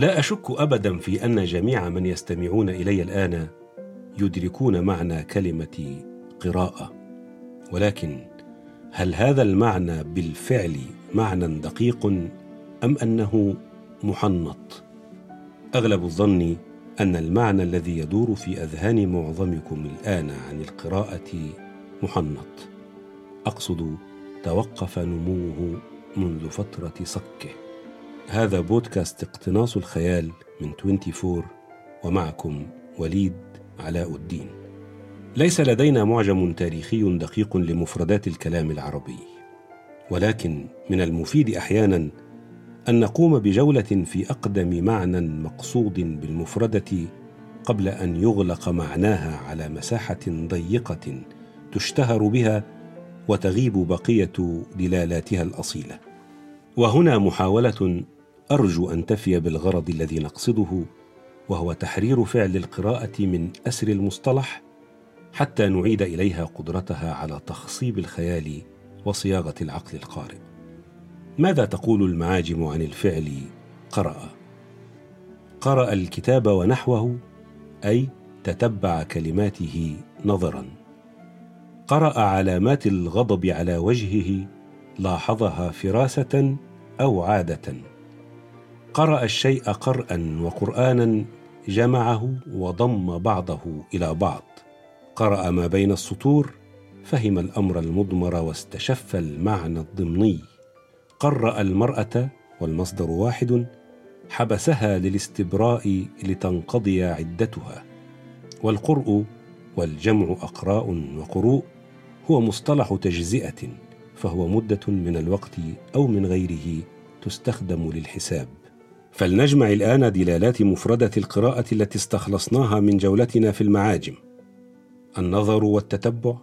لا أشك ابدا في أن جميع من يستمعون إلي الآن يدركون معنى كلمة قراءة. ولكن هل هذا المعنى بالفعل معنى دقيق أم أنه محنط؟ أغلب الظن أن المعنى الذي يدور في أذهان معظمكم الآن عن القراءة محنط. أقصد توقف نموه منذ فترة صكه هذا بودكاست اقتناص الخيال من 24 ومعكم وليد علاء الدين. ليس لدينا معجم تاريخي دقيق لمفردات الكلام العربي ولكن من المفيد أحيانا أن نقوم بجولة في أقدم معنى مقصود بالمفردة قبل أن يغلق معناها على مساحة ضيقة تشتهر بها وتغيب بقية دلالاتها الأصيلة. وهنا محاولة أرجو أن تفي بالغرض الذي نقصده وهو تحرير فعل القراءة من أسر المصطلح حتى نعيد إليها قدرتها على تخصيب الخيال وصياغة العقل القارئ. ماذا تقول المعاجم عن الفعل قرأ؟ قرأ الكتاب ونحوه أي تتبع كلماته نظرا. قرأ علامات الغضب على وجهه لاحظها فراسة أو عادة. قرأ الشيء قرأ وقرآنا جمعه وضم بعضه إلى بعض. قرأ ما بين السطور فهم الأمر المضمر واستشف المعنى الضمني. قرأ المرأة والمصدر واحد حبسها للاستبراء لتنقضي عدتها. والقرء والجمع أقراء وقروء هو مصطلح تجزئة فهو مدة من الوقت أو من غيره تستخدم للحساب. فلنجمع الآن دلالات مفردة القراءة التي استخلصناها من جولتنا في المعاجم. النظر والتتبع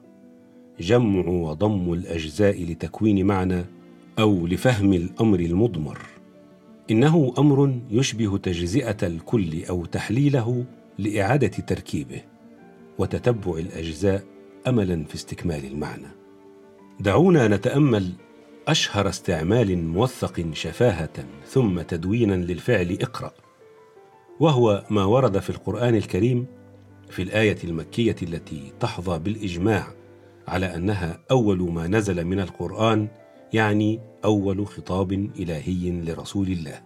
جمع وضم الأجزاء لتكوين معنى أو لفهم الأمر المضمر. إنه أمر يشبه تجزئة الكل أو تحليله لإعادة تركيبه وتتبع الأجزاء املا في استكمال المعنى. دعونا نتأمل أشهر استعمال موثق شفاهة ثم تدوينا للفعل اقرأ وهو ما ورد في القرآن الكريم في الآية المكية التي تحظى بالإجماع على أنها أول ما نزل من القرآن يعني أول خطاب إلهي لرسول الله.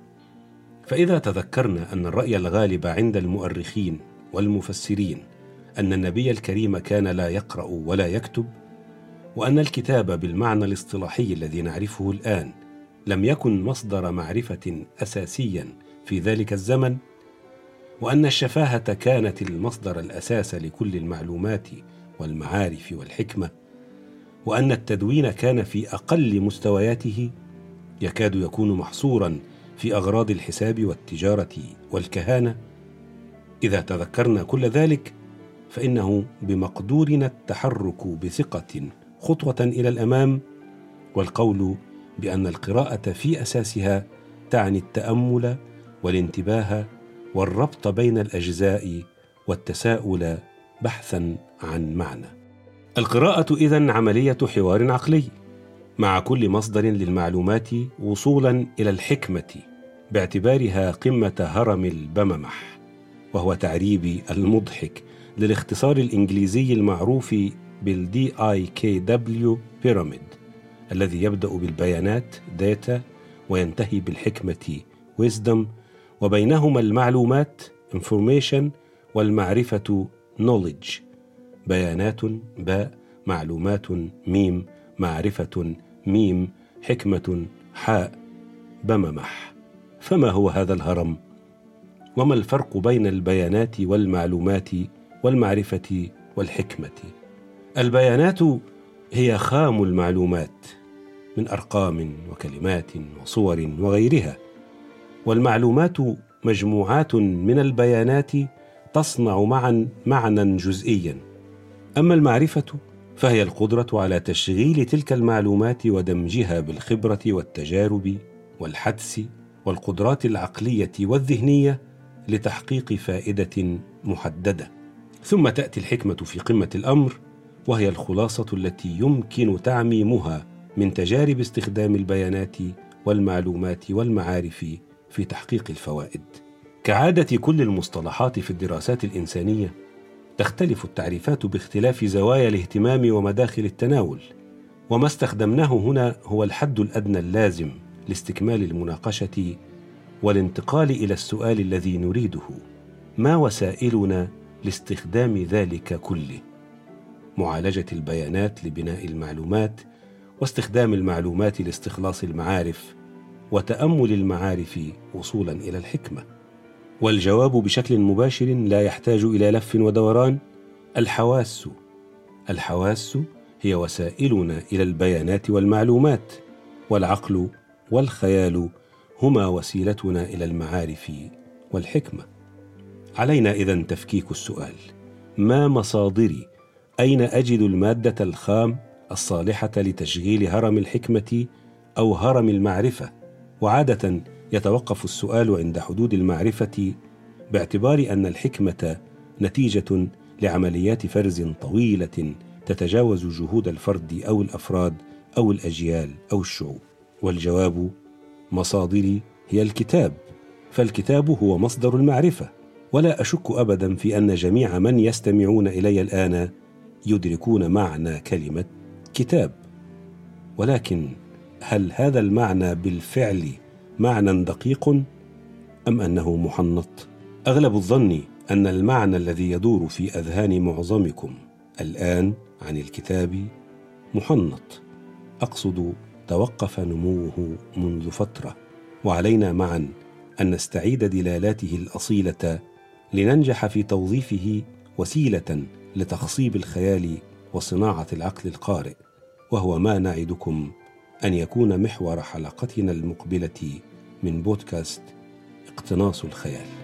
فإذا تذكرنا أن الرأي الغالب عند المؤرخين والمفسرين أن النبي الكريم كان لا يقرأ ولا يكتب وأن الكتاب بالمعنى الاصطلاحي الذي نعرفه الآن لم يكن مصدر معرفة اساسيا في ذلك الزمن وأن الشفاهة كانت المصدر الأساس لكل المعلومات والمعارف والحكمة وأن التدوين كان في أقل مستوياته يكاد يكون محصورا في أغراض الحساب والتجارة والكهانة. إذا تذكرنا كل ذلك فإنه بمقدورنا التحرك بثقة خطوة إلى الأمام والقول بأن القراءة في أساسها تعني التأمل والانتباه والربط بين الأجزاء والتساؤل بحثا عن معنى. القراءة إذا عملية حوار عقلي مع كل مصدر للمعلومات وصولا إلى الحكمة باعتبارها قمة هرم البممح وهو تعريبي المضحك للاختصار الإنجليزي المعروف بال DIKW pyramid الذي يبدأ بالبيانات data وينتهي بالحكمة wisdom وبينهما المعلومات information والمعرفة knowledge. بيانات باء معلومات ميم معرفة ميم حكمة حاء بممح. فما هو هذا الهرم؟ وما الفرق بين البيانات والمعلومات والمعرفة والحكمة؟ البيانات هي خام المعلومات من أرقام وكلمات وصور وغيرها والمعلومات مجموعات من البيانات تصنع معا معنى جزئيا. أما المعرفة فهي القدرة على تشغيل تلك المعلومات ودمجها بالخبرة والتجارب والحدس والقدرات العقلية والذهنية لتحقيق فائدة محددة. ثم تأتي الحكمة في قمة الأمر وهي الخلاصة التي يمكن تعميمها من تجارب استخدام البيانات والمعلومات والمعارف في تحقيق الفوائد. كعادة كل المصطلحات في الدراسات الإنسانية تختلف التعريفات باختلاف زوايا الاهتمام ومداخل التناول وما استخدمناه هنا هو الحد الأدنى اللازم لاستكمال المناقشة والانتقال إلى السؤال الذي نريده ما وسائلنا لاستخدام ذلك كله؟ معالجة البيانات لبناء المعلومات واستخدام المعلومات لاستخلاص المعارف وتأمل المعارف وصولا إلى الحكمة. والجواب بشكل مباشر لا يحتاج إلى لف ودوران. الحواس. الحواس هي وسائلنا إلى البيانات والمعلومات والعقل والخيال هما وسيلتنا إلى المعارف والحكمة. علينا اذا تفكيك السؤال ما مصادري أين أجد المادة الخام الصالحة لتشغيل هرم الحكمة أو هرم المعرفة؟ وعادة يتوقف السؤال عند حدود المعرفة باعتبار أن الحكمة نتيجة لعمليات فرز طويلة تتجاوز جهود الفرد أو الأفراد أو الأجيال أو الشعوب. والجواب مصادري هي الكتاب فالكتاب هو مصدر المعرفة. ولا أشك ابدا في أن جميع من يستمعون إلي الآن يدركون معنى كلمة كتاب. ولكن هل هذا المعنى بالفعل معنى دقيق أم أنه محنط؟ أغلب الظن أن المعنى الذي يدور في أذهان معظمكم الآن عن الكتاب محنط. أقصد توقف نموه منذ فترة. وعلينا معا أن نستعيد دلالاته الأصيلة لننجح في توظيفه وسيلة لتخصيب الخيال وصناعة العقل القارئ وهو ما نعدكم أن يكون محور حلقتنا المقبلة من بودكاست اقتناص الخيال.